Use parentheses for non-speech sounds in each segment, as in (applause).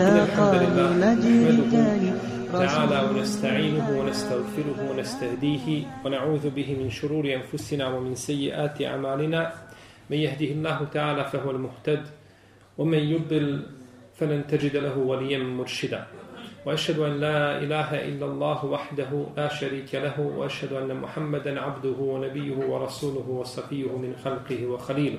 إن الحمد لله نحمده تعالى ونستعينه ونستغفره ونستهديه ونعوذ به من شرور أنفسنا ومن سيئات أعمالنا. من يهده الله تعالى فهو المهتد ومن يضل فلن تجد له وليا مرشدا. وأشهد أن لا إله إلا الله وحده لا شريك له وأشهد أن محمدا عبده ونبيه ورسوله وصفيه من خلقه وخليله.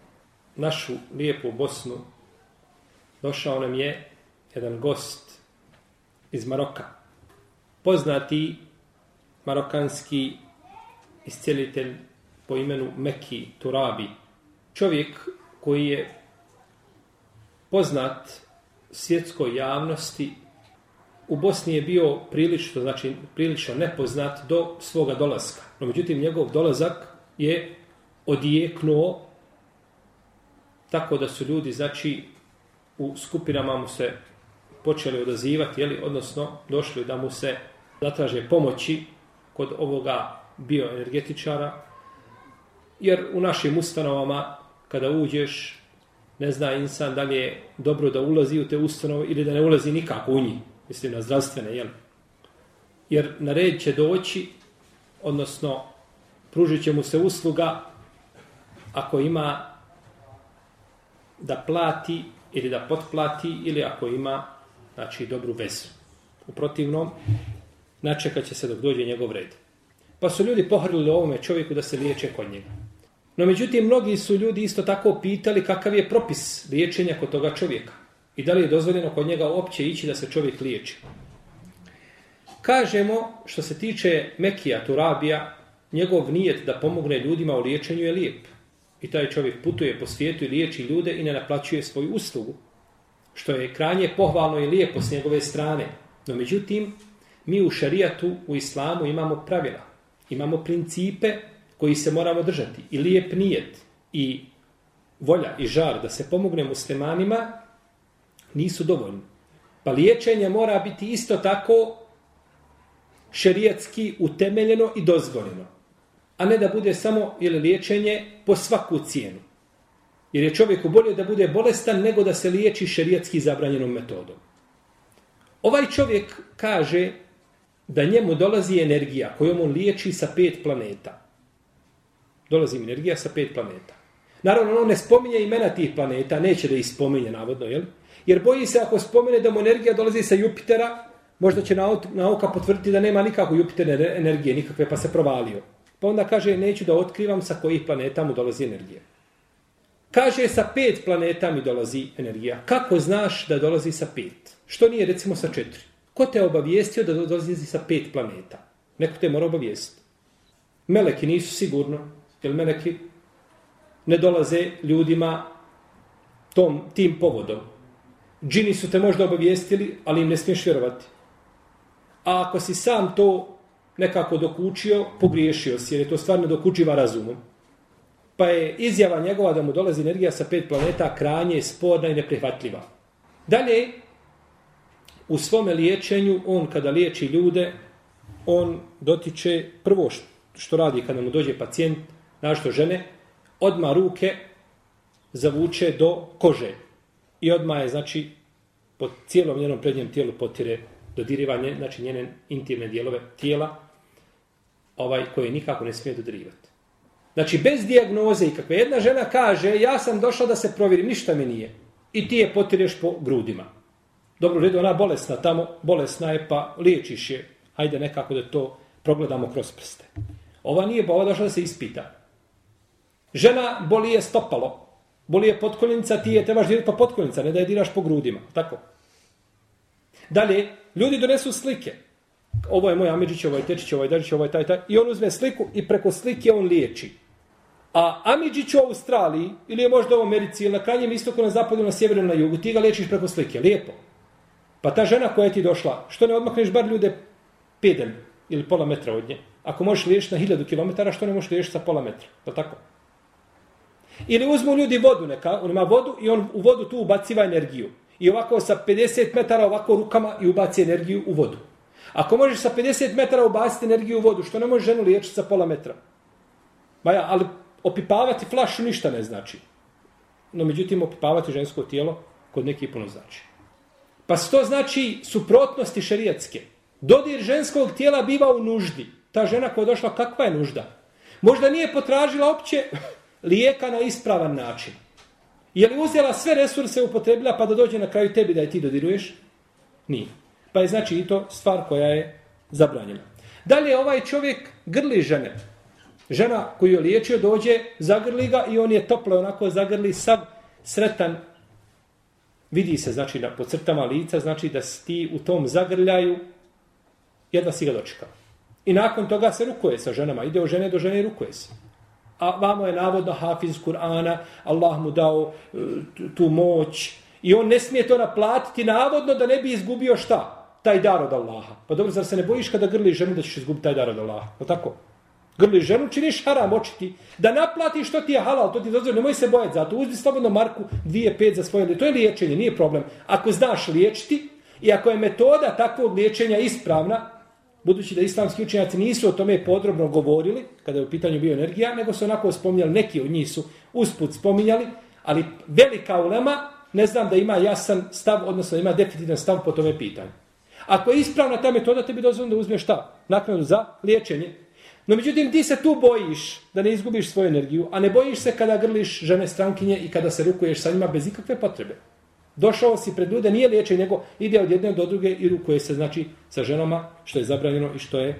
našu lijepu Bosnu došao nam je jedan gost iz Maroka. Poznati marokanski iscelitelj po imenu Meki Turabi. Čovjek koji je poznat svjetskoj javnosti u Bosni je bio prilično, znači prilično nepoznat do svoga dolaska. No međutim, njegov dolazak je odijeknuo tako da su ljudi, znači, u skupinama mu se počeli odazivati, jeli, odnosno došli da mu se zatraže pomoći kod ovoga bioenergetičara, jer u našim ustanovama, kada uđeš, ne zna insan da li je dobro da ulazi u te ustanove ili da ne ulazi nikako u njih, mislim na zdravstvene, jel? Jer na red će doći, odnosno pružit će mu se usluga ako ima da plati ili da potplati ili ako ima znači dobru vezu. U protivnom načekat će se dok dođe njegov red. Pa su ljudi pohrlili ovome čovjeku da se liječe kod njega. No međutim, mnogi su ljudi isto tako pitali kakav je propis liječenja kod toga čovjeka. I da li je dozvoljeno kod njega uopće ići da se čovjek liječi. Kažemo, što se tiče Mekija, Turabija, njegov nijet da pomogne ljudima u liječenju je lijep. I taj čovjek putuje po svijetu i liječi ljude i ne naplaćuje svoju uslugu. Što je kranje pohvalno i lijepo s njegove strane. No međutim, mi u šarijatu, u islamu imamo pravila. Imamo principe koji se moramo držati. I lijep nijet i volja i žar da se pomogne muslimanima nisu dovoljni. Pa liječenje mora biti isto tako šerijatski utemeljeno i dozvoljeno a ne da bude samo ili liječenje po svaku cijenu. Jer je čovjeku bolje da bude bolestan nego da se liječi šerijatski zabranjenom metodom. Ovaj čovjek kaže da njemu dolazi energija kojom on liječi sa pet planeta. Dolazi energija sa pet planeta. Naravno, on ne spominje imena tih planeta, neće da ih spominje, navodno, jel? Jer boji se ako spomene da mu energija dolazi sa Jupitera, možda će nauka potvrditi da nema nikakve Jupiterne energije, nikakve, pa se provalio. Pa onda kaže, neću da otkrivam sa kojih planeta mu dolazi energija. Kaže, sa pet planeta mi dolazi energija. Kako znaš da dolazi sa pet? Što nije, recimo, sa četiri? Ko te obavijestio da dolazi sa pet planeta? Neko te mora obavijestiti. Meleki nisu sigurno, jer meleki ne dolaze ljudima tom, tim povodom. Džini su te možda obavijestili, ali im ne smiješ vjerovati. A ako si sam to nekako dokučio, pogriješio si, jer je to stvarno dokučiva razumom. Pa je izjava njegova da mu dolazi energija sa pet planeta kranje, sporna i neprihvatljiva. Dalje, u svome liječenju, on kada liječi ljude, on dotiče prvo što radi kada mu dođe pacijent, našto žene, odma ruke zavuče do kože. I odma je, znači, po cijelom njenom prednjem tijelu potire dodirivanje, znači njene intimne dijelove tijela, ovaj koje nikako ne smije dodirivati. Znači, bez dijagnoze i kakve jedna žena kaže, ja sam došla da se provjerim, ništa mi nije. I ti je potireš po grudima. Dobro, redu, ona bolesna tamo, bolesna je, pa liječiš je. Hajde nekako da to progledamo kroz prste. Ova nije, pa ova došla da se ispita. Žena boli je stopalo, boli je potkoljenica, ti je trebaš dirati po potkoljenica, ne da je diraš po grudima. Tako. Dalje, ljudi donesu slike. Ovo je moj Amidžić, ovo je Tečić, ovo je Dažić, ovo je taj, taj. I on uzme sliku i preko slike on liječi. A Amidžić u Australiji, ili je možda u Americi, ili na krajnjem istoku, na zapadu, na sjeveru, na jugu, ti ga liječiš preko slike. Lijepo. Pa ta žena koja je ti došla, što ne odmakneš bar ljude pedelj ili pola metra od nje? Ako možeš liješiti na hiljadu kilometara, što ne možeš liješiti sa pola metra? Je tako? Ili uzmu ljudi vodu, neka, on ima vodu i on u vodu tu ubaciva energiju. I ovako sa 50 metara ovako rukama i ubaci energiju u vodu. Ako možeš sa 50 metara ubaciti energiju u vodu, što ne možeš ženu liječiti sa pola metra? Ma ja, ali opipavati flašu ništa ne znači. No, međutim, opipavati žensko tijelo kod nekih puno znači. Pa to znači suprotnosti šerijatske. Dodir ženskog tijela biva u nuždi. Ta žena koja je došla, kakva je nužda? Možda nije potražila opće (laughs) lijeka na ispravan način. Je li uzela sve resurse upotrebila pa da dođe na kraju tebi da je ti dodiruješ? Nije. Pa je znači i to stvar koja je zabranjena. Dalje ovaj čovjek grli žene. Žena koju je liječio dođe, zagrli ga i on je tople onako zagrli sav sretan. Vidi se znači na, po crtama lica znači da si ti u tom zagrljaju jedva si ga dočekao. I nakon toga se rukuje sa ženama. Ide od žene do žene i rukuje se. A vamo je navodno hafiz Kur'ana, Allah mu dao e, tu moć. I on ne smije to naplatiti navodno da ne bi izgubio šta? Taj dar od Allaha. Pa dobro, zar se ne bojiš kada grli ženu da ćeš izgubiti taj dar od Allaha? Pa tako? Grli ženu, činiš haram očiti. Da naplatiš što ti je halal, to ti je dozvoljeno. Nemoj se bojati za to. Uzdi slobodno marku, dvije, pet za svoje. To je liječenje, nije problem. Ako znaš liječiti i ako je metoda takvog liječenja ispravna, budući da islamski učenjaci nisu o tome podrobno govorili, kada je u pitanju bioenergija, nego su onako spominjali, neki od njih su usput spominjali, ali velika ulema, ne znam da ima jasan stav, odnosno da ima definitivan stav po tome pitanju. Ako je ispravna ta metoda, tebi dozvoljeno da uzmeš šta? Naknadu za liječenje. No međutim, ti se tu bojiš da ne izgubiš svoju energiju, a ne bojiš se kada grliš žene strankinje i kada se rukuješ sa njima bez ikakve potrebe. Došao si pred ljude, nije liječen, nego ide od jedne do druge i rukuje se, znači, sa ženama, što je zabranjeno i što je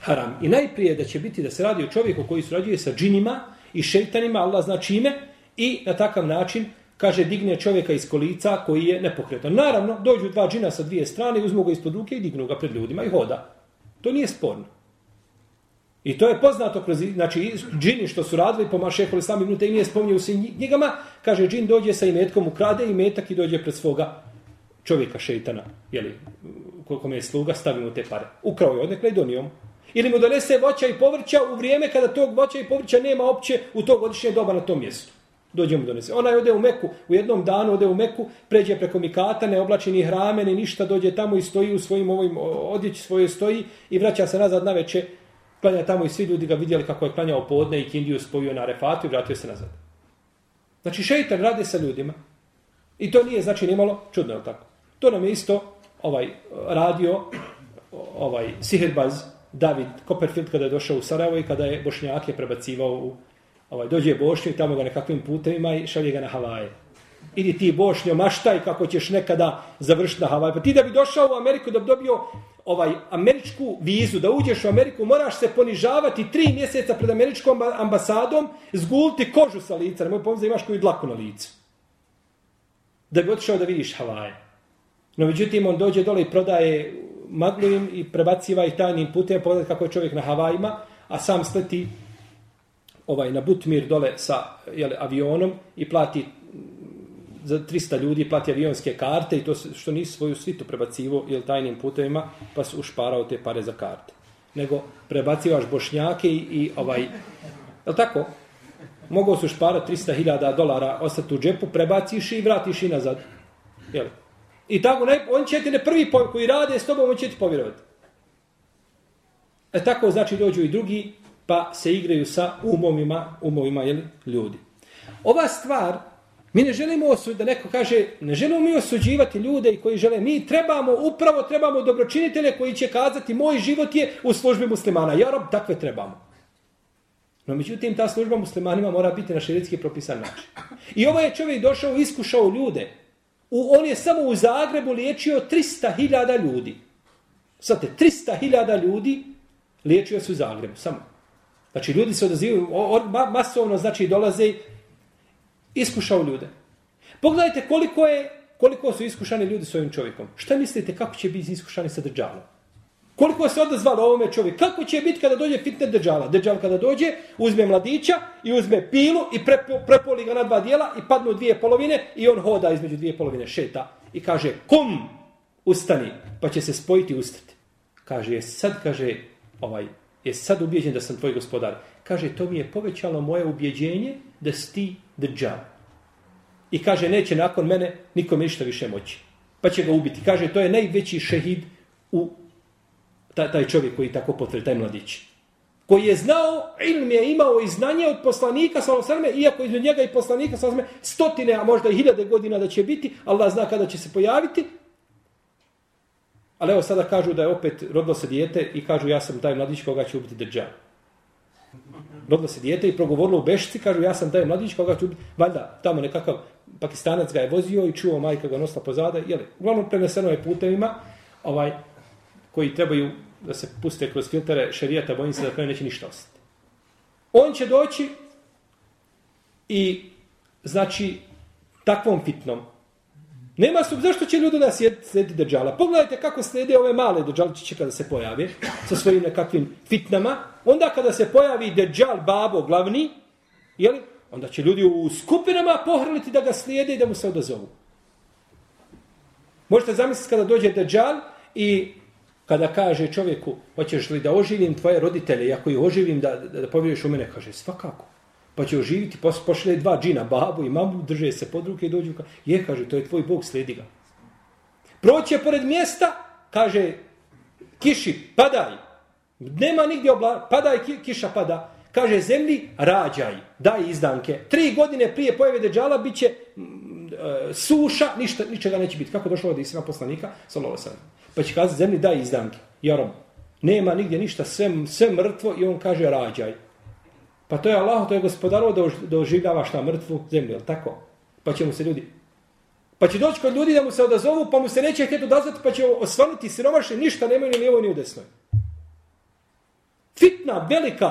haram. I najprije da će biti da se radi o čovjeku koji surađuje sa džinima i šeitanima, Allah zna čime, i na takav način, kaže, digne čovjeka iz kolica koji je nepokretan. Naravno, dođu dva džina sa dvije strane, uzmu ga ispod ruke i dignu ga pred ljudima i hoda. To nije sporno. I to je poznato kroz, znači, džini što su radili po mašehu ili sami minuta i nije spominje u svim knjigama, kaže, džin dođe sa imetkom, ukrade imetak i dođe pred svoga čovjeka šeitana, jeli, koliko me je sluga, stavi mu te pare. Ukrao je odnekle i donio mu. Ili mu donese voća i povrća u vrijeme kada tog voća i povrća nema opće u to godišnje doba na tom mjestu. Dođe mu donese. Ona je ode u Meku, u jednom danu ode u Meku, pređe preko Mikata, ne oblači ni hrame, ni ništa, dođe tamo i stoji u svojim ovim odjeći svoje stoji i vraća se nazad na večer klanja tamo i svi ljudi ga vidjeli kako je klanjao podne i kindiju spojio na refatu i vratio se nazad. Znači šeitan radi sa ljudima. I to nije znači nimalo čudno, je tako? To nam je isto ovaj radio ovaj sihirbaz David Copperfield kada je došao u Sarajevo i kada je Bošnjake prebacivao u ovaj dođe Bošnju i tamo ga nekakvim putevima i šalje ga na Havaje. Idi ti Bošnjo, maštaj kako ćeš nekada završiti na Havaje. Pa ti da bi došao u Ameriku da bi dobio ovaj američku vizu, da uđeš u Ameriku, moraš se ponižavati tri mjeseca pred američkom ambasadom, zguliti kožu sa lica, nemoj pomoći da imaš koju dlaku na licu. Da bi otišao da vidiš Havaje. No, međutim, on dođe dole i prodaje maglu i prebaciva ih tajnim putem, pa pogledaj kako je čovjek na Havajima, a sam sleti ovaj, na Butmir dole sa jele, avionom i plati za 300 ljudi plati avionske karte i to što nisi svoju svitu prebacivo ili tajnim putevima pa si ušparao te pare za karte. Nego prebacivaš bošnjake i, i ovaj... Je tako? Mogao su šparati 300.000 dolara ostati u džepu, prebaciš i vratiš i nazad. Jel? I tako, ne, on će ti ne prvi po, koji rade s tobom, on će ti povjerovati. E tako, znači, dođu i drugi, pa se igraju sa umovima, umovima jel, ljudi. Ova stvar, Mi ne želimo osud, da neko kaže, ne želimo mi osuđivati ljude koji žele, mi trebamo, upravo trebamo dobročinitelje koji će kazati, moj život je u službi muslimana. Ja rob, takve trebamo. No, međutim, ta služba muslimanima mora biti na širitski propisan način. I ovaj je čovjek došao iskušao ljude. U, on je samo u Zagrebu liječio 300.000 ljudi. Svate, 300.000 ljudi Liječio se u Zagrebu, samo. Znači, ljudi se odazivaju, masovno, znači, dolaze iskušao ljude. Pogledajte koliko je, koliko su iskušani ljudi s ovim čovjekom. Šta mislite kako će biti iskušani sa Dejjalom? Koliko se odazvalo ovome čovjek? Kako će biti kada dođe fitne Dejjala? Dejjal kada dođe, uzme mladića i uzme pilu i prepoli ga na dva dijela i padnu dvije polovine i on hoda između dvije polovine, šeta. I kaže, kum, ustani, pa će se spojiti ustati. Kaže, je sad, kaže, ovaj, je sad ubijeđen da sam tvoj gospodar. Kaže, to mi je povećalo moje ubjeđenje da si ti Dejjal. I kaže, neće nakon mene nikome ništa više moći. Pa će ga ubiti. Kaže, to je najveći šehid u taj, taj čovjek koji tako potvrdi, taj mladić. Koji je znao, ilm je imao i znanje od poslanika, salosrme, iako između njega i poslanika, salosrme, stotine, a možda i hiljade godina da će biti, Allah zna kada će se pojaviti. Ali evo sada kažu da je opet rodilo se dijete i kažu ja sam taj mladić koga će ubiti Dejjal. Rodilo se dijete i progovorilo u Bešci, kažu ja sam taj mladić koga ću ubiti. Valjda, tamo nekakav pakistanac ga je vozio i čuo majka ga nosila pozada. Jeli, uglavnom preneseno je putevima ovaj, koji trebaju da se puste kroz filtere šerijata, bojim se da kraju neće ništa ostati. On će doći i znači takvom fitnom. Nema su, zašto će ljudi da slijedi deđala? Pogledajte kako slijede ove male deđalčiće kada se pojave sa svojim nekakvim fitnama. Onda kada se pojavi deđal babo glavni, jeli, onda će ljudi u skupinama pohrliti da ga slijede i da mu se odazovu. Možete zamisliti kada dođe deđal i kada kaže čovjeku, hoćeš li da oživim tvoje roditelje, i ako ih oživim da, da, da povjeriš u mene, kaže, svakako. Pa će oživiti, pošle dva džina, babu i mamu, drže se pod ruke i dođu, ka, je, kaže, to je tvoj bog, slijedi ga. Proće pored mjesta, kaže, kiši, padaj. Nema nigdje obla, padaj, kiša pada. Kaže, zemlji, rađaj, daj izdanke. Tri godine prije pojave deđala bit će e, suša, ništa, ničega neće biti. Kako došlo od Isra poslanika? Sallallahu sallam. Pa će kazati zemlji daj izdanke. Jarom. Nema nigdje ništa, sve, sve mrtvo i on kaže rađaj. Pa to je Allah, to je gospodaro da, da oživljava šta mrtvu zemlju, je tako? Pa će mu se ljudi... Pa će doći kod ljudi da mu se odazovu, pa mu se neće htjeti odazvati, pa će osvanuti siromašni, ništa nemaju ni lijevo ni u desnoj. Fitna, velika.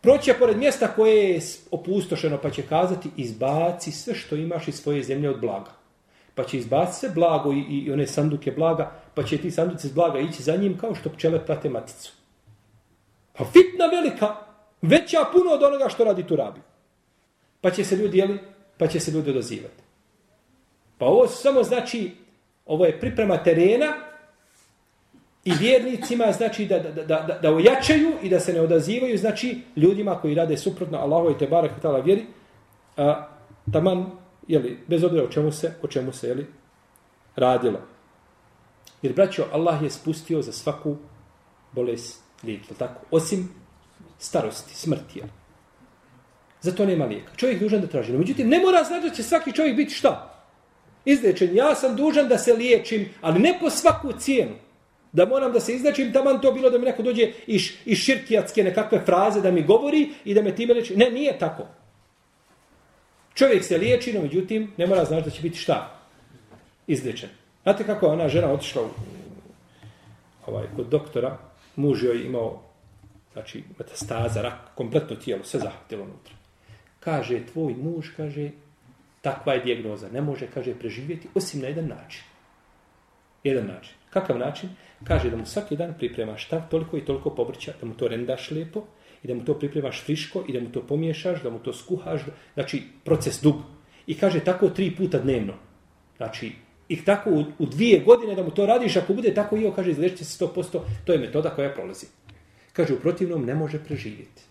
Proće pored mjesta koje je opustošeno, pa će kazati, izbaci sve što imaš iz svoje zemlje od blaga pa će izbaciti se blago i, i one sanduke blaga, pa će ti sanduci blaga ići za njim kao što pčele prate maticu. Pa fitna velika, veća puno od onoga što radi tu rabi. Pa će se ljudi, jeli, pa će se ljudi odozivati. Pa ovo samo znači, ovo je priprema terena i vjernicima znači da, da, da, da, da ojačaju i da se ne odazivaju, znači ljudima koji rade suprotno Allahu i Tebara tala vjeri, a, taman jeli, bez obzira o čemu se, o čemu se, jeli, radilo. Jer, braćo, Allah je spustio za svaku bolest lijek, tako? Osim starosti, smrti, jel? Zato nema lijeka. Čovjek dužan da traži. No, međutim, ne mora znači da će svaki čovjek biti šta? Izlečen. Ja sam dužan da se liječim, ali ne po svaku cijenu. Da moram da se izlečim, taman to bilo da mi neko dođe iz, iz širkijatske nekakve fraze da mi govori i da me time leči. Ne, nije tako. Čovjek se liječi, no međutim, ne mora znači da će biti šta? Izlečen. Znate kako je ona žena otišla u, ovaj, kod doktora, muž joj imao znači, metastaza, rak, kompletno tijelo, sve zahvatilo unutra. Kaže, tvoj muž, kaže, takva je dijagnoza, ne može, kaže, preživjeti, osim na jedan način. Jedan način. Kakav način? Kaže da mu svaki dan pripremaš tak, toliko i toliko povrća, da mu to rendaš lijepo, i da mu to pripremaš friško i da mu to pomiješaš, da mu to skuhaš, znači proces dug. I kaže tako tri puta dnevno. Znači, i tako u, u dvije godine da mu to radiš, ako bude tako i kaže, izlečite se 100%, to je metoda koja prolazi. Kaže, u protivnom ne može preživjeti.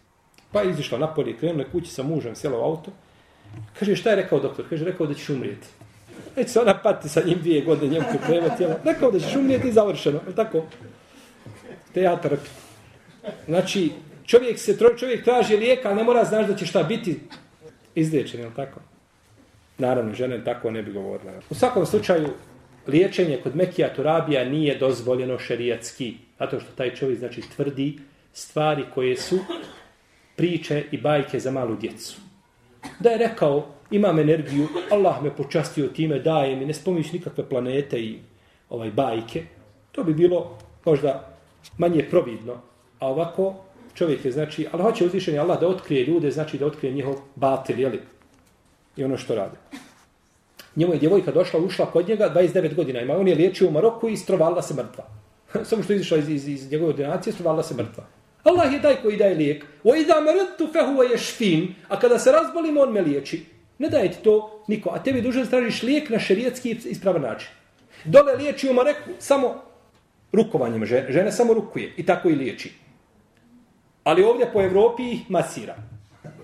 Pa je izišla napolje, krenula kući sa mužem, sjela u auto. Kaže, šta je rekao doktor? Kaže, rekao da ćeš umrijeti. Već se ona pati sa njim dvije godine, njemu priprema tijela. Rekao da ćeš umrijeti i završeno. Je tako? Teatar. Znači, čovjek se čovjek traži lijeka, ali ne mora znaš da će šta biti izliječen, je tako? Naravno, žene tako ne bi govorila. U svakom slučaju, liječenje kod Mekija Turabija nije dozvoljeno šerijatski, zato što taj čovjek znači tvrdi stvari koje su priče i bajke za malu djecu. Da je rekao, imam energiju, Allah me počastio time, daje mi, ne spominješ nikakve planete i ovaj bajke, to bi bilo možda manje providno. A ovako, čovjek je, znači, ali hoće uzvišenje Allah da otkrije ljude, znači da otkrije njihov batil, jeli? I ono što rade. Njemu je djevojka došla, ušla kod njega, 29 godina ima. On je liječio u Maroku i strovala se mrtva. (laughs) Samo što je izišla iz, iz, iz njegove ordinacije, strovala se mrtva. Allah je taj koji daje lijek. O idha mrtu fa je yashfin. A kada se razbolim, on me liječi. Ne daje ti to niko. A tebi duže stražiš lijek na šerijetski ispravan način. Dole liječi u Mareku samo rukovanjem žene. Žene samo rukuje i tako i liječi. Ali ovdje po Evropi ih masira.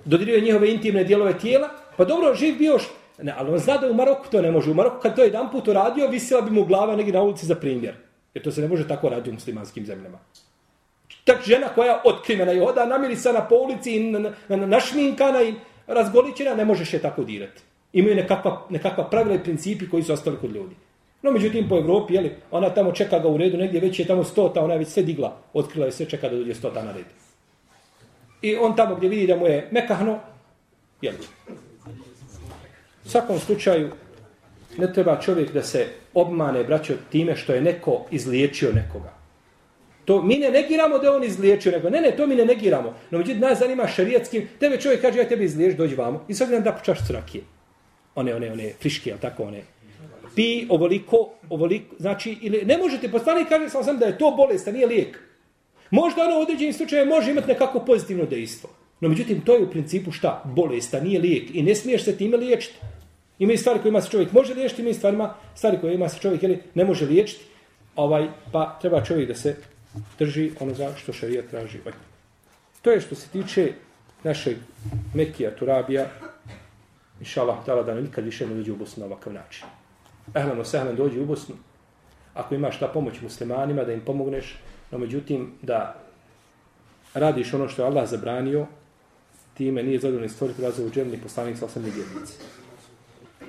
Dodiruje njihove intimne dijelove tijela. Pa dobro, živ bio š... Ne, ali on zna da u Maroku to ne može. U Maroku kad to jedan put uradio, visila bi mu glava negdje na ulici za primjer. Jer to se ne može tako raditi u muslimanskim zemljama. Tak žena koja otkrivena i hoda namirisana po ulici i našminkana i razgoličena, ne možeš je tako dirati. Imaju nekakva, nekakva pravila i principi koji su ostali kod ljudi. No, međutim, po Evropi, jeli, ona tamo čeka ga u redu, negdje već je tamo stota, ona je već sve digla, otkrila je sve, čeka da dođe stota na red. I on tamo gdje vidi da mu je mekahno, jeli. U svakom slučaju, ne treba čovjek da se obmane, braćo, time što je neko izliječio nekoga. To mi ne negiramo da on izliječio nekoga. Ne, ne, to mi ne negiramo. No međutim, nas zanima šarijetskim. Tebe čovjek kaže, ja tebi izliješ, dođi vamo. I sad nam da počaš rakije. One, one, one, friške, ali tako, one. Pi ovoliko, ovoliko, znači, ili ne možete, poslanik kaže sam sam da je to bolest, a nije lijek. Možda ono u određenim slučajima može imati nekako pozitivno dejstvo. No međutim, to je u principu šta? Bolest, a nije lijek. I ne smiješ se time liječiti. Ima i stvari kojima se čovjek može liječiti, ima i stvarima, stvari kojima se čovjek jeli, ne može liječiti. Ovaj, pa treba čovjek da se drži onoga što šarija traži od To je što se tiče našeg Mekija Turabija, inša Allah, tala da nikad više ne dođe u Bosnu na ovakav način. Ehlano, sehlan dođe u Bosnu, ako imaš ta pomoć muslimanima, da im pomogneš, no međutim, da radiš ono što je Allah zabranio, time nije zadovoljni stvoriti razvoj u džemni poslanik sa osam nedjednici.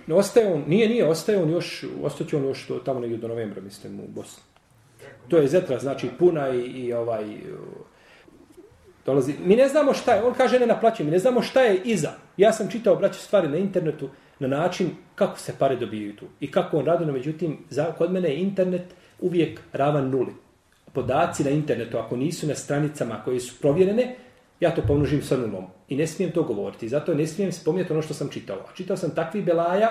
No, ostaje on, nije, nije, ostaje on još, ostaće on još tamo negdje do novembra, mislim, u Bosni. To je zetra, znači puna i, i ovaj dolazi. Mi ne znamo šta je, on kaže ne naplaćujem, mi ne znamo šta je iza. Ja sam čitao braće stvari na internetu na način kako se pare dobijaju tu i kako on radi, no međutim, za, kod mene je internet uvijek ravan nuli. Podaci na internetu, ako nisu na stranicama koje su provjerene, ja to pomnožim sa nulom. I ne smijem to govoriti. Zato ne smijem spomnjeti ono što sam čitao. A čitao sam takvi belaja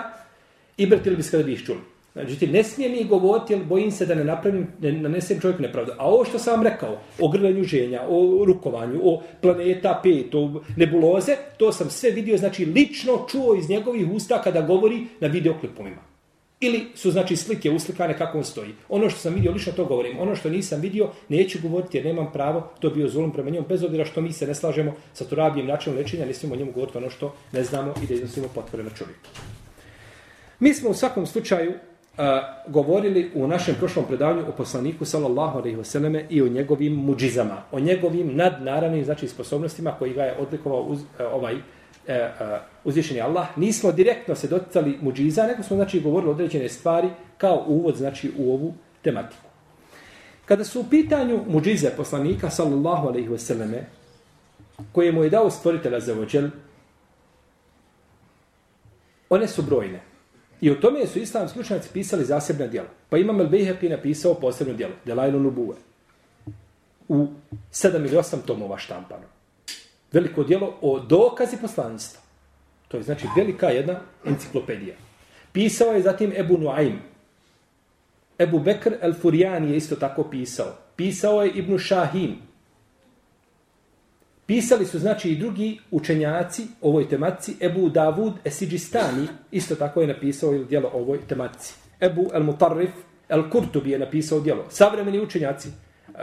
i brtili bi kada bi ih čuli. Znači, ne smijem mi govoriti, jer bojim se da ne napravim, ne nanesem čovjeku nepravdu. A ovo što sam vam rekao, o grlenju ženja, o rukovanju, o planeta 5, o nebuloze, to sam sve vidio, znači, lično čuo iz njegovih usta kada govori na videoklipovima. Ili su, znači, slike uslikane kako on stoji. Ono što sam vidio, lično to govorim. Ono što nisam vidio, neću govoriti jer nemam pravo, to bio zulum prema njemu, bez obzira što mi se ne slažemo sa turabijem načinom lečenja, ne smijemo njemu govoriti ono što ne znamo i da iznosimo potvore na čovjeku. Mi smo u svakom slučaju govorili u našem prošlom predavanju o poslaniku sallallahu alejhi ve selleme i o njegovim mudžizama, o njegovim nadnaravnim znači sposobnostima koji ga je odlikovao uz, uh, ovaj e, uh, uzvišeni Allah. Nismo direktno se doticali mudžiza, nego smo znači govorili određene stvari kao uvod znači u ovu tematiku. Kada su u pitanju mudžize poslanika sallallahu alejhi ve selleme koje mu je dao stvoritelj za ođel, one su brojne. I o tome su islamski učenjaci pisali zasebna djela. Pa imam El Bejheqi napisao posebno djelo, Delailu Nubuwe. U sedam ili osam tomova štampano. Veliko djelo o dokazi poslanstva. To je znači velika jedna enciklopedija. Pisao je zatim Ebu Nuaym. Ebu Bekr El Furjan je isto tako pisao. Pisao je Ibnu Shahim. Pisali su znači i drugi učenjaci ovoj tematici, Ebu Davud Esidžistani, isto tako je napisao ili dijelo ovoj tematici. Ebu El Mutarrif El Kurtubi je napisao dijelo. Savremeni učenjaci,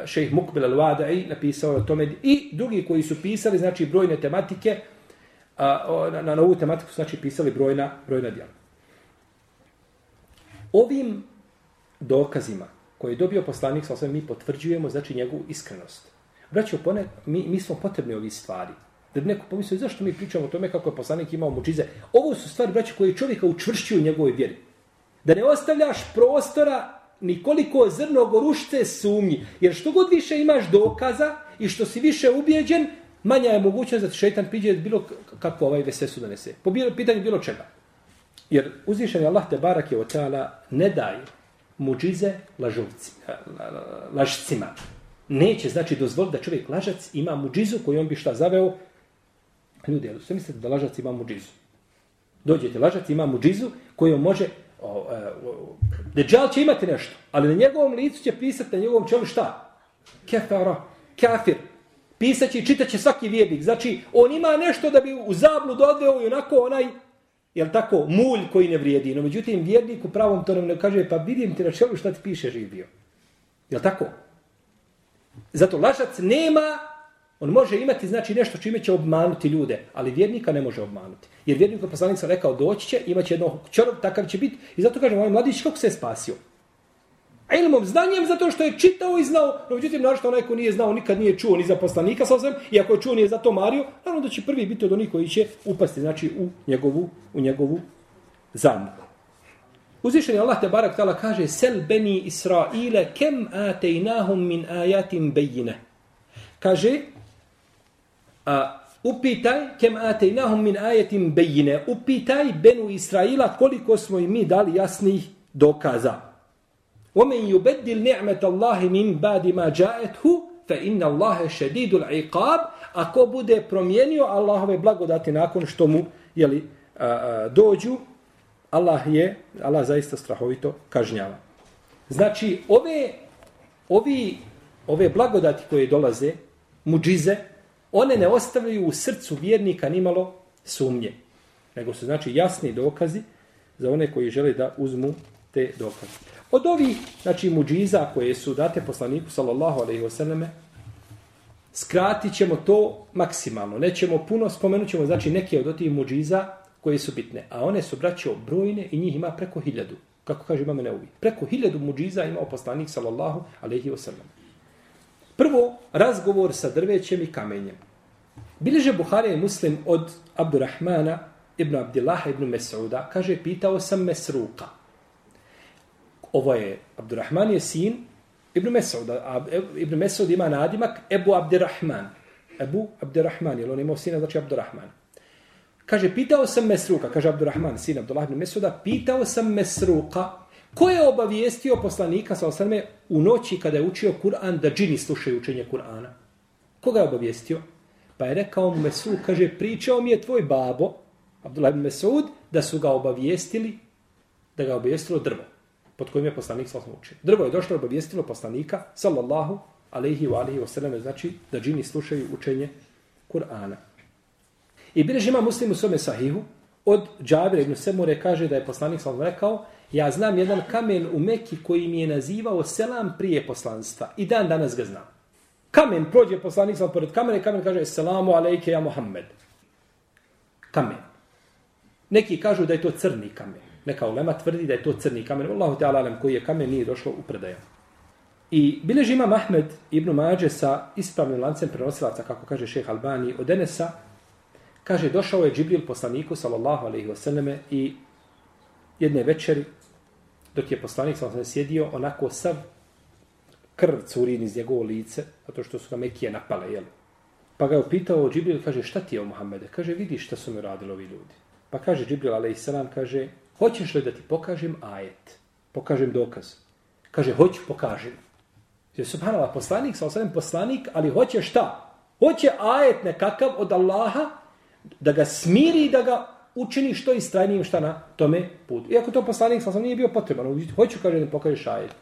šejh Mukbil al-Wada'i napisao je o tome i drugi koji su pisali znači brojne tematike, a, na, na ovu tematiku znači pisali brojna, brojna djela. Ovim dokazima koje je dobio poslanik, sa mi potvrđujemo znači njegovu iskrenost. Braćo, pone, mi, mi smo potrebni ovi stvari. Da bi neko pomislio, zašto mi pričamo o tome kako je poslanik imao mučize? Ovo su stvari, braćo, koje čovjeka učvršćuju u njegovoj vjeri. Da ne ostavljaš prostora nikoliko zrno gorušce sumnji. Jer što god više imaš dokaza i što si više ubijeđen, manja je mogućnost da šeitan priđe bilo kako ovaj vesesu donese. Po bilo, pitanju bilo čega. Jer uzvišen je Allah te barak je od ne daje muđize lažovci, lažcima neće znači dozvoliti da čovjek lažac ima muđizu koju on bi šta zaveo. Ljudi, ali sve mislite da lažac ima muđizu? Dođete, lažac ima muđizu koju može... O, e, o, Deđal će imati nešto, ali na njegovom licu će pisati na njegovom čelu šta? Kefara, kafir. Pisaće i čitaće svaki vjernik. Znači, on ima nešto da bi u zablu odveo i onako onaj jel tako, mulj koji ne vrijedi. No, međutim, vjernik u pravom tonom ne kaže, pa vidim ti na čelu šta ti piše živio. Je Jel tako? Zato lažac nema, on može imati znači nešto čime će obmanuti ljude, ali vjernika ne može obmanuti. Jer vjernik je poslanik sam rekao, doći će, imaće jedno čorov, takav će biti. I zato kažem, ovaj mladić kako se je spasio? A ilmom znanjem zato što je čitao i znao, no međutim, što onaj ko nije znao, nikad nije čuo ni za poslanika sa osvijem, i ako je čuo nije za to Mario, naravno da će prvi biti od onih koji će upasti, znači, u njegovu, u njegovu zamku. Uzvišen je Allah te barak tala kaže Sel beni Israile kem atejnahum min ajatim bejine. Kaže a, upitaj kem atejnahum min ajatim bejine. Upitaj benu Israila koliko smo im mi dali jasnih dokaza. ومن يبدل نعمة الله من بعد ما جاءته فإن الله شديد العقاب ako bude promijenio Allahove blagodati nakon što mu jeli, a, a, dođu Allah je, Allah zaista strahovito kažnjava. Znači, ove, ovi, ove blagodati koje dolaze, muđize, one ne ostavljaju u srcu vjernika nimalo sumnje. Nego su znači jasni dokazi za one koji žele da uzmu te dokaze. Od ovih, znači, muđiza koje su date poslaniku, sallallahu alaihi wasallam, skratit ćemo to maksimalno. Nećemo puno, spomenut ćemo, znači, neke od tih muđiza koje su bitne. A one su, braćo, brojne i njih ima preko hiljadu. Kako kaže imame Neuvi. Preko hiljadu muđiza imao poslanik, sallallahu alaihi wasallam. Prvo, razgovor sa drvećem i kamenjem. Bileže Buharija i Muslim od Abdurrahmana ibn Abdillaha ibn Mes'uda, kaže, pitao sam Mesruka. Ovo je, Abdurrahman je sin ibn Mes'uda, a ibn Mes'ud ima nadimak Ebu Abdurrahman. Ebu Abdurrahman, jer on imao sina, znači Abdurrahman. Kaže, pitao sam Mesruka, kaže Abdurrahman, sin Abdullah ibn Mesuda, pitao sam Mesruka, ko je obavijestio poslanika sa osrme u noći kada je učio Kur'an da džini slušaju učenje Kur'ana? Koga je obavijestio? Pa je rekao mu Mesud, kaže, pričao mi je tvoj babo, Abdullah ibn Mesud, da su ga obavijestili, da ga obavijestilo drvo, pod kojim je poslanik sa učio. Drvo je došlo obavijestilo poslanika, sallallahu alaihi wa alaihi wa znači da džini slušaju učenje Kur'ana. I biljež ima muslim u svome sahihu, od Džabira ibn Semure kaže da je poslanik sallallahu rekao, ja znam jedan kamen u Meki koji mi je nazivao selam prije poslanstva. I dan danas ga znam. Kamen, prođe poslanik sam pored kamene, kamen kaže, selamu alejke ja Muhammed. Kamen. Neki kažu da je to crni kamen. Neka ulema tvrdi da je to crni kamen. Allahu te alalem koji je kamen nije došlo u predaju. I bileži ima Mahmed ibn Mađe sa ispravnim lancem prenosilaca, kako kaže šeh Albani, od Enesa, Kaže, došao je Džibril poslaniku, sallallahu alaihi wasallame, i jedne večeri, dok je poslanik sallallahu alaihi sjedio, onako sav krv curi iz njegovo lice, zato što su ga Mekije napale, jel? Pa ga je upitao Džibril, kaže, šta ti je o Muhammede? Kaže, vidi šta su mi radili ovi ljudi. Pa kaže Džibril, alaihi kaže, hoćeš li da ti pokažem ajet? Pokažem dokaz. Kaže, hoću, pokažem. Je subhanallah, poslanik, sa alaihi poslanik, ali hoće šta? Hoće ajet nekakav od Allaha, da ga smiri i da ga učini što istrajnijim šta na tome putu. Iako to poslanik sam nije bio potreban, hoću kaže da pokažeš ajet.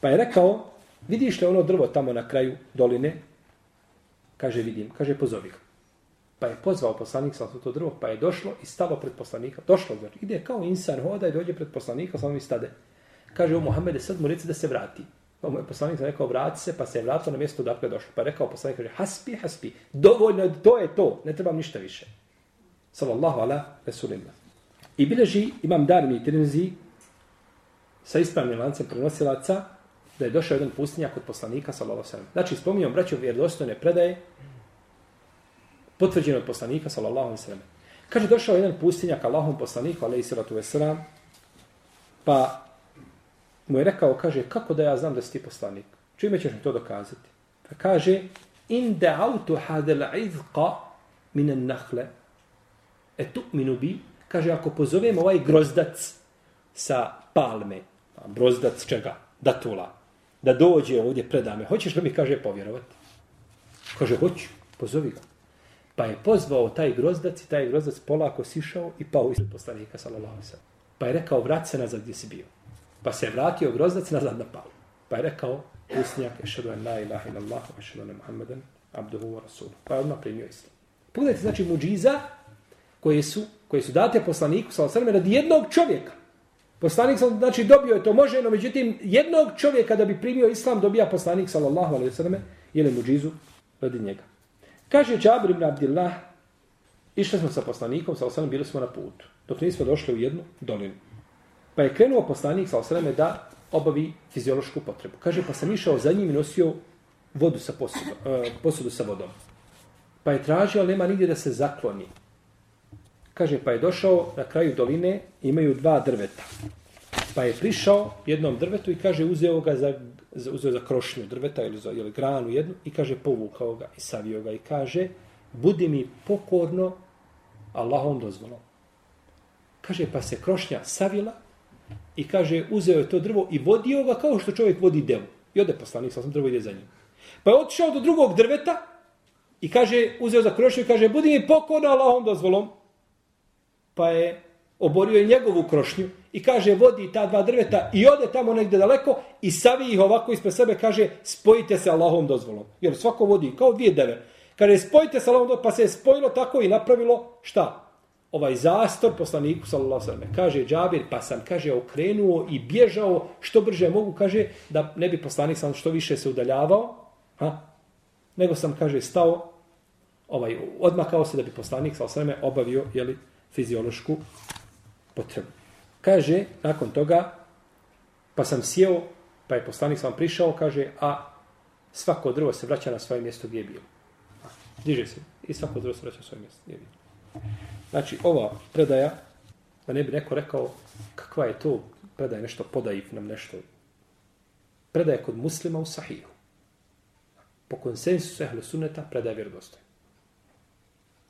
Pa je rekao, vidiš li ono drvo tamo na kraju doline? Kaže, vidim. Kaže, pozovi ga. Pa je pozvao poslanik sa to drvo, pa je došlo i stalo pred poslanika. Došlo, znači, ide kao insan, hoda i dođe pred poslanika, samo i stade. Kaže, o Mohamede, sad mu reci da se vrati. Pa mu je poslanik sam rekao, vrati se, pa se je vratio na mjesto dakle došlo. Pa je rekao poslanik, kaže, haspi, haspi, dovoljno, to je to, ne trebam ništa više. Sallallahu ala Resulillah. I bileži imam darmi i trinzi sa ispravnim lancem prenosilaca da je došao jedan pustinjak od poslanika, sallallahu sallam. Znači, spominjam, braću, vjerodostojne predaje potvrđeno od poslanika, sallallahu sallam. Kaže, došao jedan pustinjak Allahom poslaniku, alaihi sallatu wasalam, pa mu je rekao, kaže, kako da ja znam da si ti poslanik? Čime ćeš mi to dokazati? Pa kaže, in da'autu hadel izqa minan nahle, e tu bi, kaže, ako pozovem ovaj grozdac sa palme, grozdac čega? Datula. da dođe ovdje predame. Hoćeš li mi, kaže, povjerovati? Kaže, hoću, pozovi ga. Pa je pozvao taj grozdac i taj grozdac polako sišao i pao ispred poslanika, sallallahu sallam. Pa je rekao, vrat se nazad gdje si bio. Pa se je vratio grozdac nazad na palu. Pa je rekao, usnijak, ešadu en la ilaha ilallahu, ešadu en Muhammeden, abduhu wa rasulu. Pa je odmah primio islam. Pogledajte, znači, muđiza koje su, koje su date poslaniku, sallallahu osrme radi jednog čovjeka. Poslanik sam znači dobio je to može, no međutim jednog čovjeka da bi primio islam dobija poslanik sallallahu alejhi ve selleme ili mucizu radi njega. Kaže Džabir ibn Abdillah, išli smo sa poslanikom sallallahu osrme bili smo na putu. Dok nismo došli u jednu dolinu. Pa je krenuo poslanik sallallahu osrme da obavi fiziološku potrebu. Kaže pa sam išao za njim i nosio vodu sa posudu, uh, e, posudu sa vodom. Pa je tražio, ali nema nigdje da se zakloni. Kaže, pa je došao na kraju doline, imaju dva drveta. Pa je prišao jednom drvetu i kaže, uzeo ga za, uzeo za krošnju drveta ili za ili granu jednu i kaže, povukao ga i savio ga i kaže, budi mi pokorno Allahom dozvolom. Kaže, pa se krošnja savila i kaže, uzeo je to drvo i vodio ga kao što čovjek vodi devu. I ode poslanik, sam drvo ide za njim. Pa je otišao do drugog drveta i kaže, uzeo za krošnju i kaže, budi mi pokorno Allahom dozvolom pa je oborio je njegovu krošnju i kaže vodi ta dva drveta i ode tamo negde daleko i savi ih ovako ispred sebe kaže spojite se Allahom dozvolom. Jer svako vodi kao dvije deve. Kaže spojite se Allahom dozvolom pa se je spojilo tako i napravilo šta? Ovaj zastor poslaniku sallallahu sallam. Kaže Džabir pa sam kaže okrenuo i bježao što brže mogu kaže da ne bi poslanik sam što više se udaljavao. Ha? Nego sam kaže stao ovaj odmakao se da bi poslanik sallallahu sallam obavio jeli, fiziološku potrebu. Kaže, nakon toga, pa sam sjeo, pa je poslanik sam prišao, kaže, a svako drvo se vraća na svoje mjesto gdje je bilo. Diže se i svako drvo se vraća na svoje mjesto gdje je bilo. Znači, ova predaja, da ne bi neko rekao, kakva je to predaja, nešto podajiv nam nešto. Predaja kod muslima u sahihu. Po konsensusu ehlu sunneta, predaja vjerodostojna.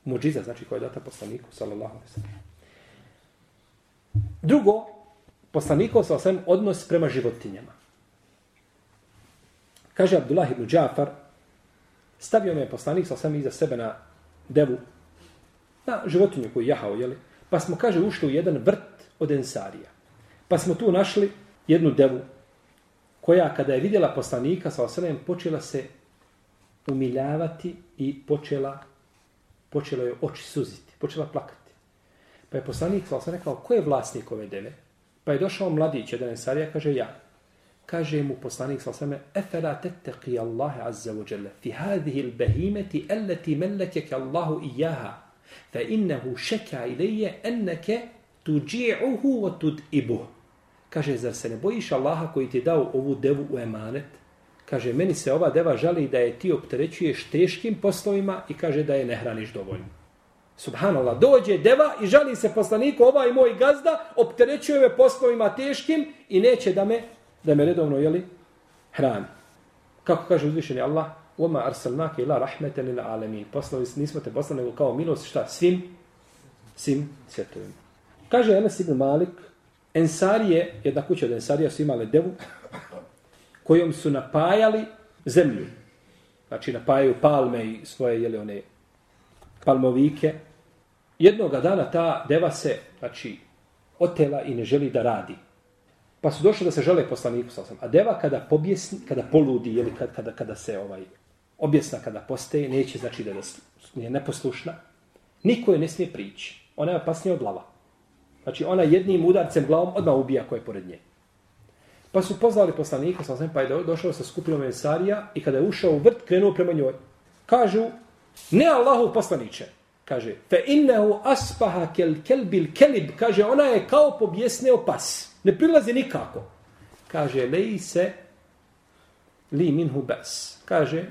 Muđiza, znači koja je data poslaniku, sallallahu alaihi sallam. Drugo, poslanikov sa osvijem odnos prema životinjama. Kaže Abdullah ibn Džafar, stavio me poslanik sa osvijem iza sebe na devu, na životinju koju jahao, jeli? pa smo, kaže, ušli u jedan vrt od ensarija. Pa smo tu našli jednu devu, koja kada je vidjela poslanika sa osvijem, počela se umiljavati i počela Počelo je oči suziti, počela plakati. Pa je poslanik sa sam rekao, ko je vlasnik ove deve? Pa je došao mladić, jedan ensarija, kaže ja. Kaže mu poslanik sa sam, efela tetteki Allahe azza wa jalla, fi hadihi il behimeti elleti mellekeke Allahu ijaha, fa innehu šeka ilaje enneke tuđi'uhu wa tud'ibuh. Kaže, zar se ne bojiš Allaha koji ti dao ovu devu u emanet? Kaže, meni se ova deva žali da je ti opterećuješ teškim poslovima i kaže da je ne hraniš dovoljno. Subhanallah, dođe deva i žali se poslaniku, ovaj moj gazda, opterećuje me poslovima teškim i neće da me, da me redovno, jeli, hrani. Kako kaže uzvišeni Allah, Oma arsalnaka ila rahmeten ila alemin. Poslali, nismo te poslali nego kao milost, šta? Svim, svim svjetovima. Kaže Enes ibn Malik, Ensarije, jedna kuća od Ensarija su imale devu, kojom su napajali zemlju. Znači napajaju palme i svoje jeli one palmovike. Jednoga dana ta deva se znači otela i ne želi da radi. Pa su došli da se žele poslaniku sam. A deva kada pobjesni, kada poludi ili kada, kada, kada se ovaj objesna kada postaje, neće znači da je neposlušna. Niko je ne smije prići. Ona je opasnija od lava. Znači ona jednim udarcem glavom odmah ubija koje je pored nje. Pa su pozvali poslanika, sa pa je došao sa skupinom Ensarija i kada je ušao u vrt, krenuo prema njoj. Kažu, ne Allahu poslaniće. Kaže, fe innehu aspaha kel kelbil kelib. Kaže, ona je kao pobjesneo pas. Ne prilazi nikako. Kaže, leji se li minhu bes. Kaže,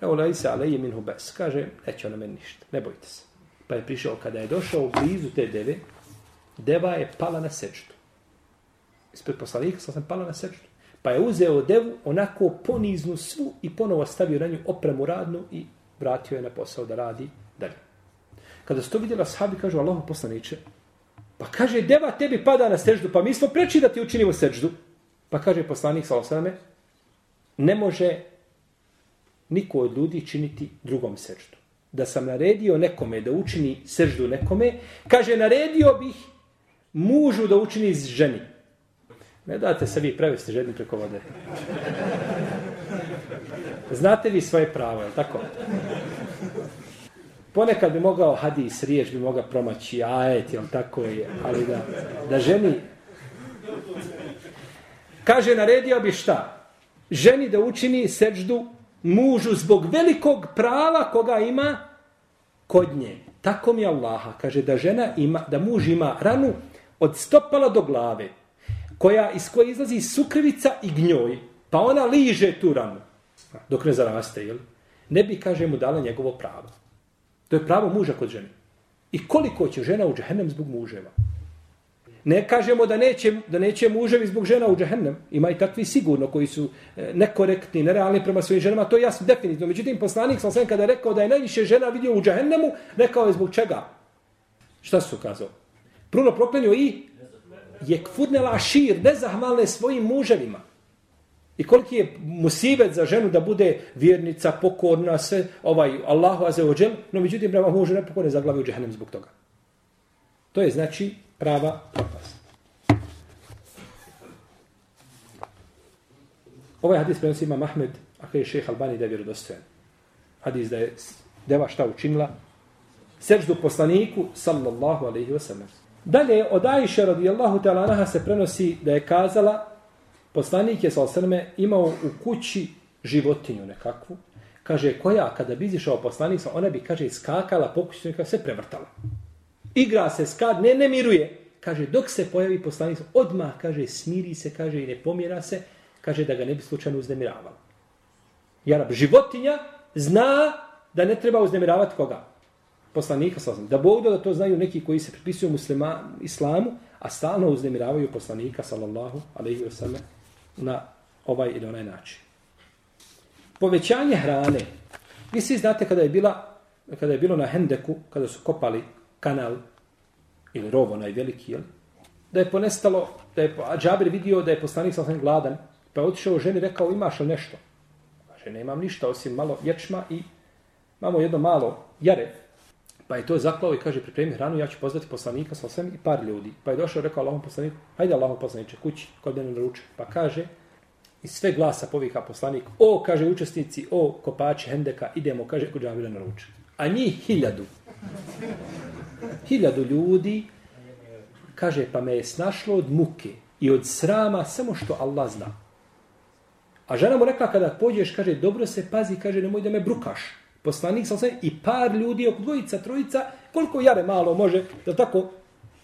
evo leji se alej minhu bes. Kaže, neće ona meni ništa. Ne bojte se. Pa je prišao, kada je došao blizu te deve, deva je pala na sečtu ispred poslanika, sam sam pala na srđu. Pa je uzeo devu, onako poniznu svu i ponovo stavio na nju opremu radnu i vratio je na posao da radi dalje. Kada su to vidjela sahabi, kažu Allahom poslaniće, pa kaže, deva tebi pada na seždu, pa mi smo preči da ti učinimo seždu. Pa kaže poslanik, salo sveme, ne može niko od ljudi činiti drugom seždu. Da sam naredio nekome da učini seždu nekome, kaže, naredio bih mužu da učini ženi. Ne date se vi prevesti žedni preko vode. Znate vi svoje pravo, je tako? Ponekad bi mogao hadis, riječ bi mogao promaći, ajet, jel tako je, ali da, da ženi... Kaže, naredio bi šta? Ženi da učini seđdu mužu zbog velikog prava koga ima kod nje. Tako mi Allaha kaže da žena ima, da muž ima ranu od stopala do glave, koja, iz koje izlazi sukrivica i gnjoj, pa ona liže tu ranu, dok ne zaraste, jel? ne bi, kaže mu, dala njegovo pravo. To je pravo muža kod žene. I koliko će žena u džehennem zbog muževa? Ne kažemo da neće, da neće muževi zbog žena u džehennem. Ima i takvi sigurno koji su e, nekorektni, nerealni prema svojim ženama. To je jasno definitivno. Međutim, poslanik sam sve kada je rekao da je najviše žena vidio u džehennemu, rekao je zbog čega? Šta su kazao? Pruno proklenio i je kfurnela šir, nezahvalne svojim muževima. I koliki je musibet za ženu da bude vjernica, pokorna, sve, ovaj, Allahu azeođel, no međutim, prema mužu ne pokore za glavi u džehennem zbog toga. To je znači prava propast. Ovaj hadis prenosi ima Mahmed, a kada je šeheh Albani da je vjerodostojan. Hadis da je deva šta učinila, seždu poslaniku, sallallahu alaihi wa sallam. Dalje, od Ajše radijallahu ta'ala naha se prenosi da je kazala, poslanik je sallallahu imao u kući životinju nekakvu, kaže, koja kada bi izišao poslanik, ona bi, kaže, skakala, pokuću, se prevrtala. Igra se, skad, ne, ne miruje. Kaže, dok se pojavi poslanik, odmah, kaže, smiri se, kaže, i ne pomjera se, kaže, da ga ne bi slučajno uznemiravalo. Jarab, životinja zna da ne treba uznemiravati koga? Poslanika, sallam. Da Bog da to znaju neki koji se pripisuju muslima, islamu, a stalno uznemiravaju poslanika, sallallahu alaihi wa sallam, na ovaj ili onaj način. Povećanje hrane. Vi svi znate kada je bila kada je bilo na Hendeku, kada su kopali kanal ili rovo najveliki, jel? da je ponestalo, da je Džabir vidio da je poslanik sa gladan, pa je otišao ženi i rekao imaš li nešto? Kaže, nemam ništa osim malo ječma i imamo jedno malo jare. Pa je to zaklao i kaže, pripremi hranu, ja ću pozvati poslanika sa osam i par ljudi. Pa je došao i rekao Allahom poslaniku, hajde Allahom poslaniče, kući, kod mene naruče. Pa kaže, i sve glasa povika poslanik, o, kaže učesnici, o, kopači Hendeka, idemo, kaže, kod Džabira naruče. A njih hiljadu hiljadu ljudi, kaže, pa me je snašlo od muke i od srama samo što Allah zna. A žena mu rekla, kada pođeš, kaže, dobro se pazi, kaže, nemoj da me brukaš. Poslanik sa sve i par ljudi, oko dvojica, trojica, koliko jare malo može, da tako,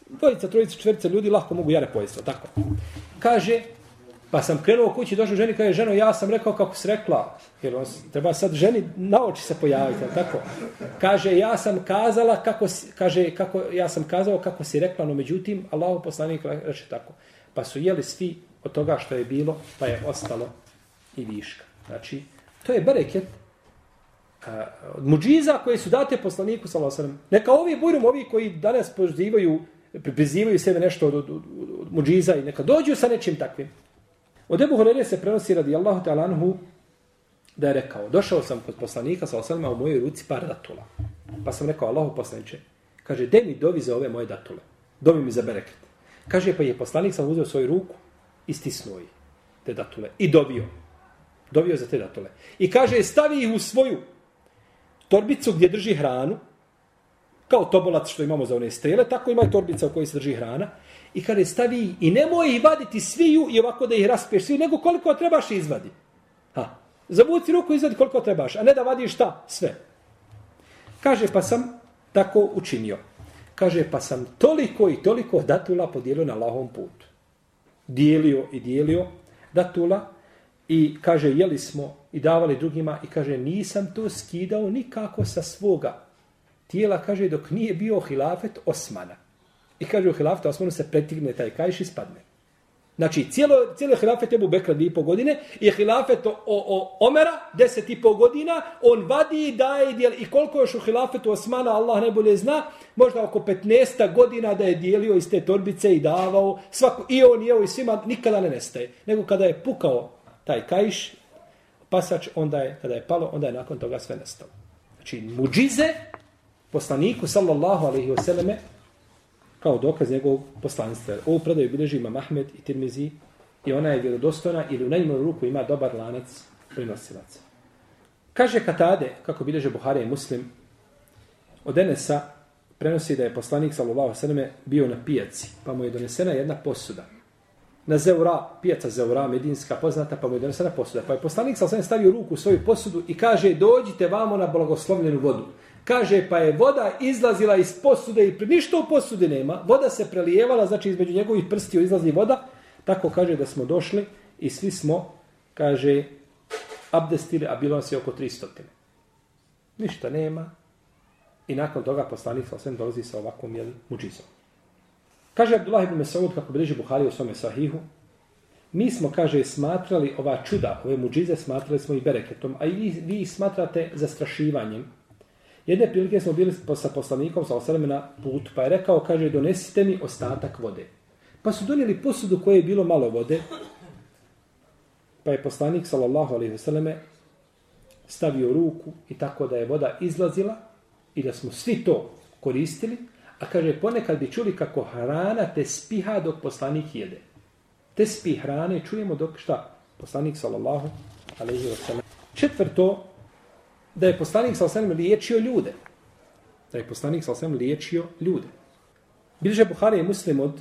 dvojica, trojica, četvrca ljudi lahko mogu jare pojesti, tako. Kaže, Pa sam krenuo kući, došao ženi, kaže, ženo, ja sam rekao kako si rekla, jer on, treba sad ženi na oči se pojaviti, tako. Kaže, ja sam kazala kako si, kaže, kako, ja sam kazao kako si rekla, no međutim, Allah poslanik reče tako. Pa su jeli svi od toga što je bilo, pa je ostalo i viška. Znači, to je bereket od muđiza koje su date poslaniku, sallam, neka ovi burum, ovi koji danas pozivaju, prizivaju sebe nešto od, od, od, od muđiza i neka dođu sa nečim takvim. Od Ebu Horeire se prenosi radi Allahu ta'ala anhu da je rekao, došao sam kod poslanika sa osalima u mojoj ruci par datula. Pa sam rekao, Allahu poslaniče, kaže, de mi dovi za ove moje datule. Dovi mi za bereket. Kaže, pa je poslanik sam uzeo svoju ruku i stisnuo je te datule. I dovio. Dovio za te datule. I kaže, stavi ih u svoju torbicu gdje drži hranu, kao tobolac što imamo za one strele, tako ima i torbica u kojoj se drži hrana. I kada stavi i nemoj ih vaditi sviju i ovako da ih raspiješ sviju, nego koliko trebaš izvadi. Ha. Zavuci ruku i izvadi koliko trebaš, a ne da vadiš šta? Sve. Kaže, pa sam tako učinio. Kaže, pa sam toliko i toliko datula podijelio na lahom putu. Dijelio i dijelio datula i kaže, jeli smo i davali drugima i kaže, nisam to skidao nikako sa svoga tijela, kaže, dok nije bio hilafet Osmana. I kaže u hilafetu Osmanu se pretigne taj kajš i spadne. Znači, cijelo, cijelo hilafet je Bekra dvije i pol godine i hilafet o, o, Omera deset i pol godina, on vadi i daje dijel. I koliko još u hilafetu Osmana, Allah najbolje zna, možda oko 15 godina da je dijelio iz te torbice i davao. Svako, I on je i svima nikada ne nestaje. Nego kada je pukao taj kajš, pasač, onda je, kada je palo, onda je nakon toga sve nestalo. Znači, muđize poslaniku, sallallahu alaihi wasallame, kao dokaz njegovog poslanstva. Ovu predaju bilježi ima Mahmed i Tirmizi i ona je vjerodostojna ili u najmanju ruku ima dobar lanac prinosilaca. Kaže Katade, kako bilježe Buhari i Muslim, od Enesa prenosi da je poslanik sallallahu alejhi bio na pijaci, pa mu je donesena jedna posuda. Na Zeura, pijaca Zeura, medinska poznata, pa mu je donesena posuda. Pa je poslanik sam stavio ruku u svoju posudu i kaže: "Dođite vamo na blagoslovljenu vodu." Kaže, pa je voda izlazila iz posude i ništa u posudi nema. Voda se prelijevala, znači između njegovih prstiju izlazi voda. Tako kaže da smo došli i svi smo, kaže, abdestili, a bilo nas je oko 300. Ništa nema. I nakon toga poslanik sam dolazi sa ovakvom jel, muđizom. Kaže Abdullah ibn Mesaud, kako bliži Buhari u svome sahihu, mi smo, kaže, smatrali ova čuda, ove muđize, smatrali smo i bereketom, a i vi, vi smatrate zastrašivanjem. Jedne prilike smo bili sa poslanikom sa osadom na put, pa je rekao, kaže, donesite mi ostatak vode. Pa su donijeli posudu koje je bilo malo vode, Pa je poslanik, sallallahu alaihi vseleme, stavio ruku i tako da je voda izlazila i da smo svi to koristili, a kaže, ponekad bi čuli kako hrana te spiha dok poslanik jede. Te spi hrane čujemo dok šta? Poslanik, sallallahu alaihi vseleme. Četvrto, da je poslanik, sallallahu alaihi vseleme, liječio ljude. Da je poslanik, sallallahu alaihi vseleme, liječio ljude. Bilže Buhari je muslim od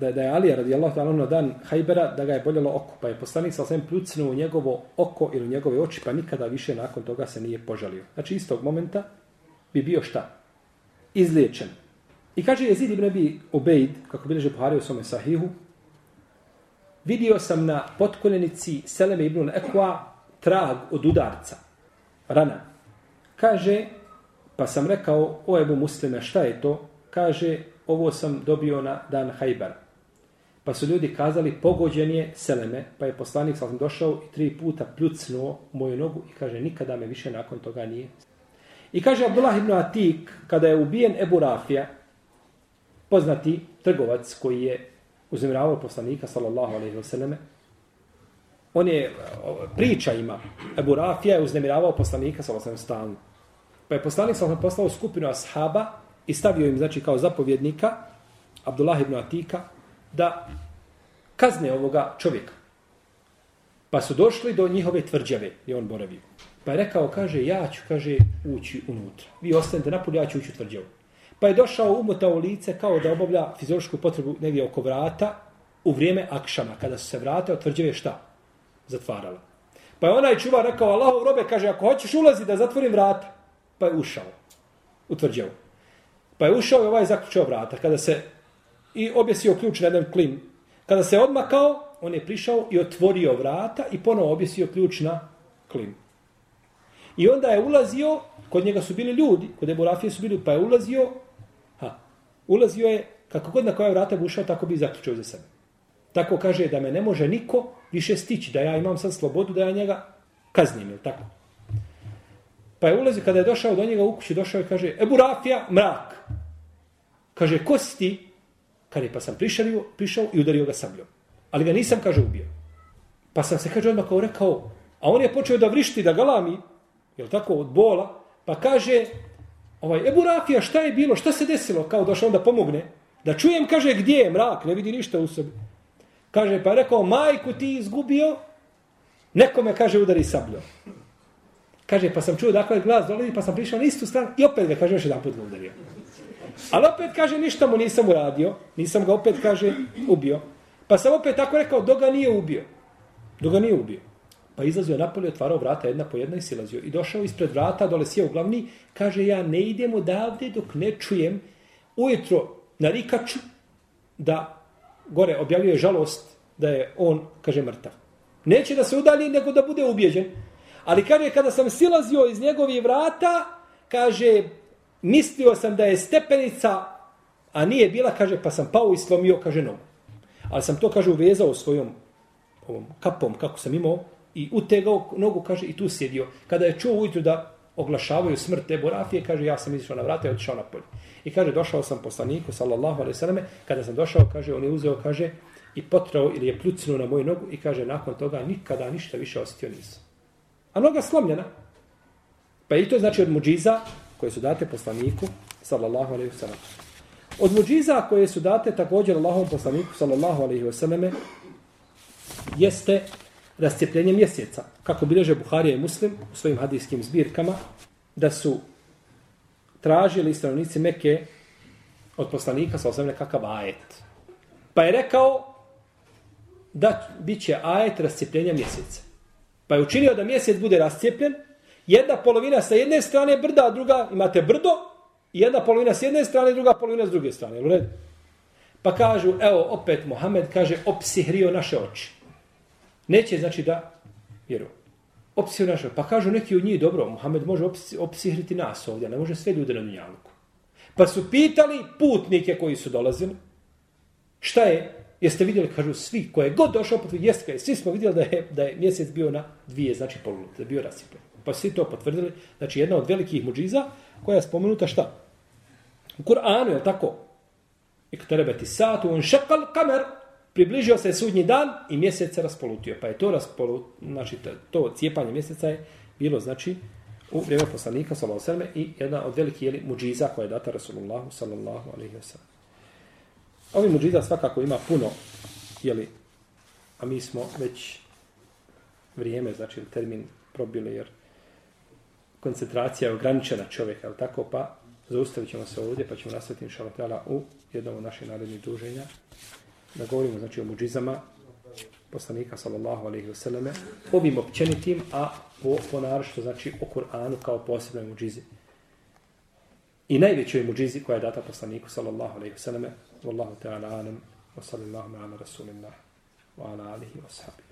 da, da je Ali radijallahu ta'ala na dan Hajbera da ga je boljelo oko, pa je poslanik sa svem pljucnuo u njegovo oko ili u njegove oči, pa nikada više nakon toga se nije požalio. Znači istog momenta bi bio šta? Izliječen. I kaže Jezid ibn Abi Ubejd, kako bileže Buhari u svome sahihu, vidio sam na potkoljenici Seleme ibn Ekwa trag od udarca, rana. Kaže, pa sam rekao, o Ebu Muslime, šta je to? Kaže, ovo sam dobio na dan Hajbara. Pa su ljudi kazali, pogođen je Seleme, pa je poslanik sam došao i tri puta pljucnuo moju nogu i kaže, nikada me više nakon toga nije. I kaže Abdullah ibn Atik, kada je ubijen Ebu Rafija, poznati trgovac koji je uznemiravao poslanika, sallallahu alaihi wasallam, on je, priča ima, Ebu Rafija je uznemiravao poslanika, sallallahu alaihi stalno. Pa je poslanik sallallahu poslao skupinu ashaba i stavio im, znači, kao zapovjednika, Abdullah ibn Atika, da kazne ovoga čovjeka. Pa su došli do njihove tvrđave i on boravio. Pa je rekao, kaže, ja ću, kaže, ući unutra. Vi ostanete napolje, ja ću ući u tvrđavu. Pa je došao umotao lice kao da obavlja fiziološku potrebu negdje oko vrata u vrijeme akšama, kada su se vrate od tvrđave šta? Zatvarala. Pa je onaj čuvar rekao, Allahov robe, kaže, ako hoćeš ulazi da zatvorim vrata, pa je ušao u tvrđavu. Pa je ušao i ovaj zaključao vrata. Kada se i objesio ključ na jedan klim. Kada se odmakao, on je prišao i otvorio vrata i ponovo objesio ključ na klimu. I onda je ulazio, kod njega su bili ljudi, kod Ebu Rafije su bili, pa je ulazio, ha, ulazio je, kako god na koja vrata bi ušao, tako bi zaključio za sebe. Tako kaže da me ne može niko više stići, da ja imam sad slobodu, da ja njega kaznim, je tako? Pa je ulazio, kada je došao do njega u kući, došao i kaže, Ebu Rafija, mrak. Kaže, ko si ti? Kaže, pa sam prišao, prišao i udario ga sabljom. Ali ga nisam, kaže, ubio. Pa sam se, kaže, odmah kao rekao, a on je počeo da vrišti, da galami, je tako, od bola, pa kaže, ovaj, Ebu Rafija, šta je bilo, šta se desilo? Kao došao da pomogne. Da čujem, kaže, gdje je mrak, ne vidi ništa u sebi. Kaže, pa je rekao, majku ti izgubio, nekome, kaže, udari sabljom. Kaže, pa sam čuo dakle glas dolazi, pa sam prišao na istu stranu i opet ga, kaže, još jedan put ga udario. Ali opet kaže, ništa mu nisam uradio, nisam ga opet, kaže, ubio. Pa sam opet tako rekao, dok ga nije ubio. Dok ga nije ubio. Pa izlazio napolje, otvarao vrata jedna po jedna i silazio. I došao ispred vrata, dole sjeo glavni, kaže, ja ne idem odavde dok ne čujem ujutro na rikaču da gore objavljuje žalost da je on, kaže, mrtav. Neće da se udalji, nego da bude ubijeđen. Ali kaže, kada sam silazio iz njegovih vrata, kaže, mislio sam da je stepenica, a nije bila, kaže, pa sam pao i slomio, kaže, nogu. Ali sam to, kaže, uvezao svojom ovom kapom, kako sam imao, i utegao nogu, kaže, i tu sjedio. Kada je čuo ujutru da oglašavaju smrt te Rafije, kaže, ja sam izišao na vrata i otišao na polje. I kaže, došao sam poslaniku, sallallahu alaihi sallame, kada sam došao, kaže, on je uzeo, kaže, i potrao ili je pljucnuo na moju nogu i kaže nakon toga nikada ništa više osjetio nisam. A noga slomljena. Pa i to znači od muđiza koje su date poslaniku sallallahu alaihi sallam. Od muđiza koje su date također Allahom poslaniku sallallahu alaihi wasallam jeste rascijepljenje mjeseca. Kako bileže Buharija i Muslim u svojim hadijskim zbirkama da su tražili stanovnici Mekke od poslanika sa alaihi wasallam kakav ajet. Pa je rekao da bit će ajet rascijepljenja mjeseca. Pa je učinio da mjesec bude rascijepljen, jedna polovina sa jedne strane brda, a druga imate brdo, jedna polovina s jedne strane, druga polovina s druge strane. U redu? Pa kažu, evo, opet Mohamed kaže, opsihrio naše oči. Neće znači da vjeru. Opsihrio naše Pa kažu neki od njih, dobro, Mohamed može opsihriti nas ovdje, ne može sve ljude na njaluku. Pa su pitali putnike koji su dolazili, šta je? Jeste vidjeli, kažu svi, koje god došao potvrdi, jeste kaj, svi smo vidjeli da je, da je mjesec bio na dvije, znači polunute, da je bio rasipan. Pa svi to potvrdili, znači jedna od velikih muđiza, koja je spomenuta šta? U Kur'anu, je tako? I kterebeti satu, on šekal kamer, približio se sudnji dan i mjesec se raspolutio. Pa je to raspolut, znači to cijepanje mjeseca je bilo, znači, u vrijeme poslanika, sallallahu alaihi i jedna od velikih jeli, muđiza koja je data Rasulullahu, sallallahu alaihi wa sallam. Ovi muđiza svakako ima puno, jeli, a mi smo već vrijeme, znači termin probili, jer koncentracija je ograničena čovjeka, ali tako, pa Zaustavit ćemo se ovdje pa ćemo nastaviti inšalatela u jednom od naših narednih druženja. Da govorimo znači o muđizama poslanika sallallahu alaihi wa sallame, ovim općenitim, a po, po narošto znači o Kur'anu kao posebnoj muđizi. I najvećoj muđizi koja je data poslaniku sallallahu alaihi wa sallame, wallahu ta'ala alam, wa sallallahu ala rasulim wa ala alihi wa sahabi.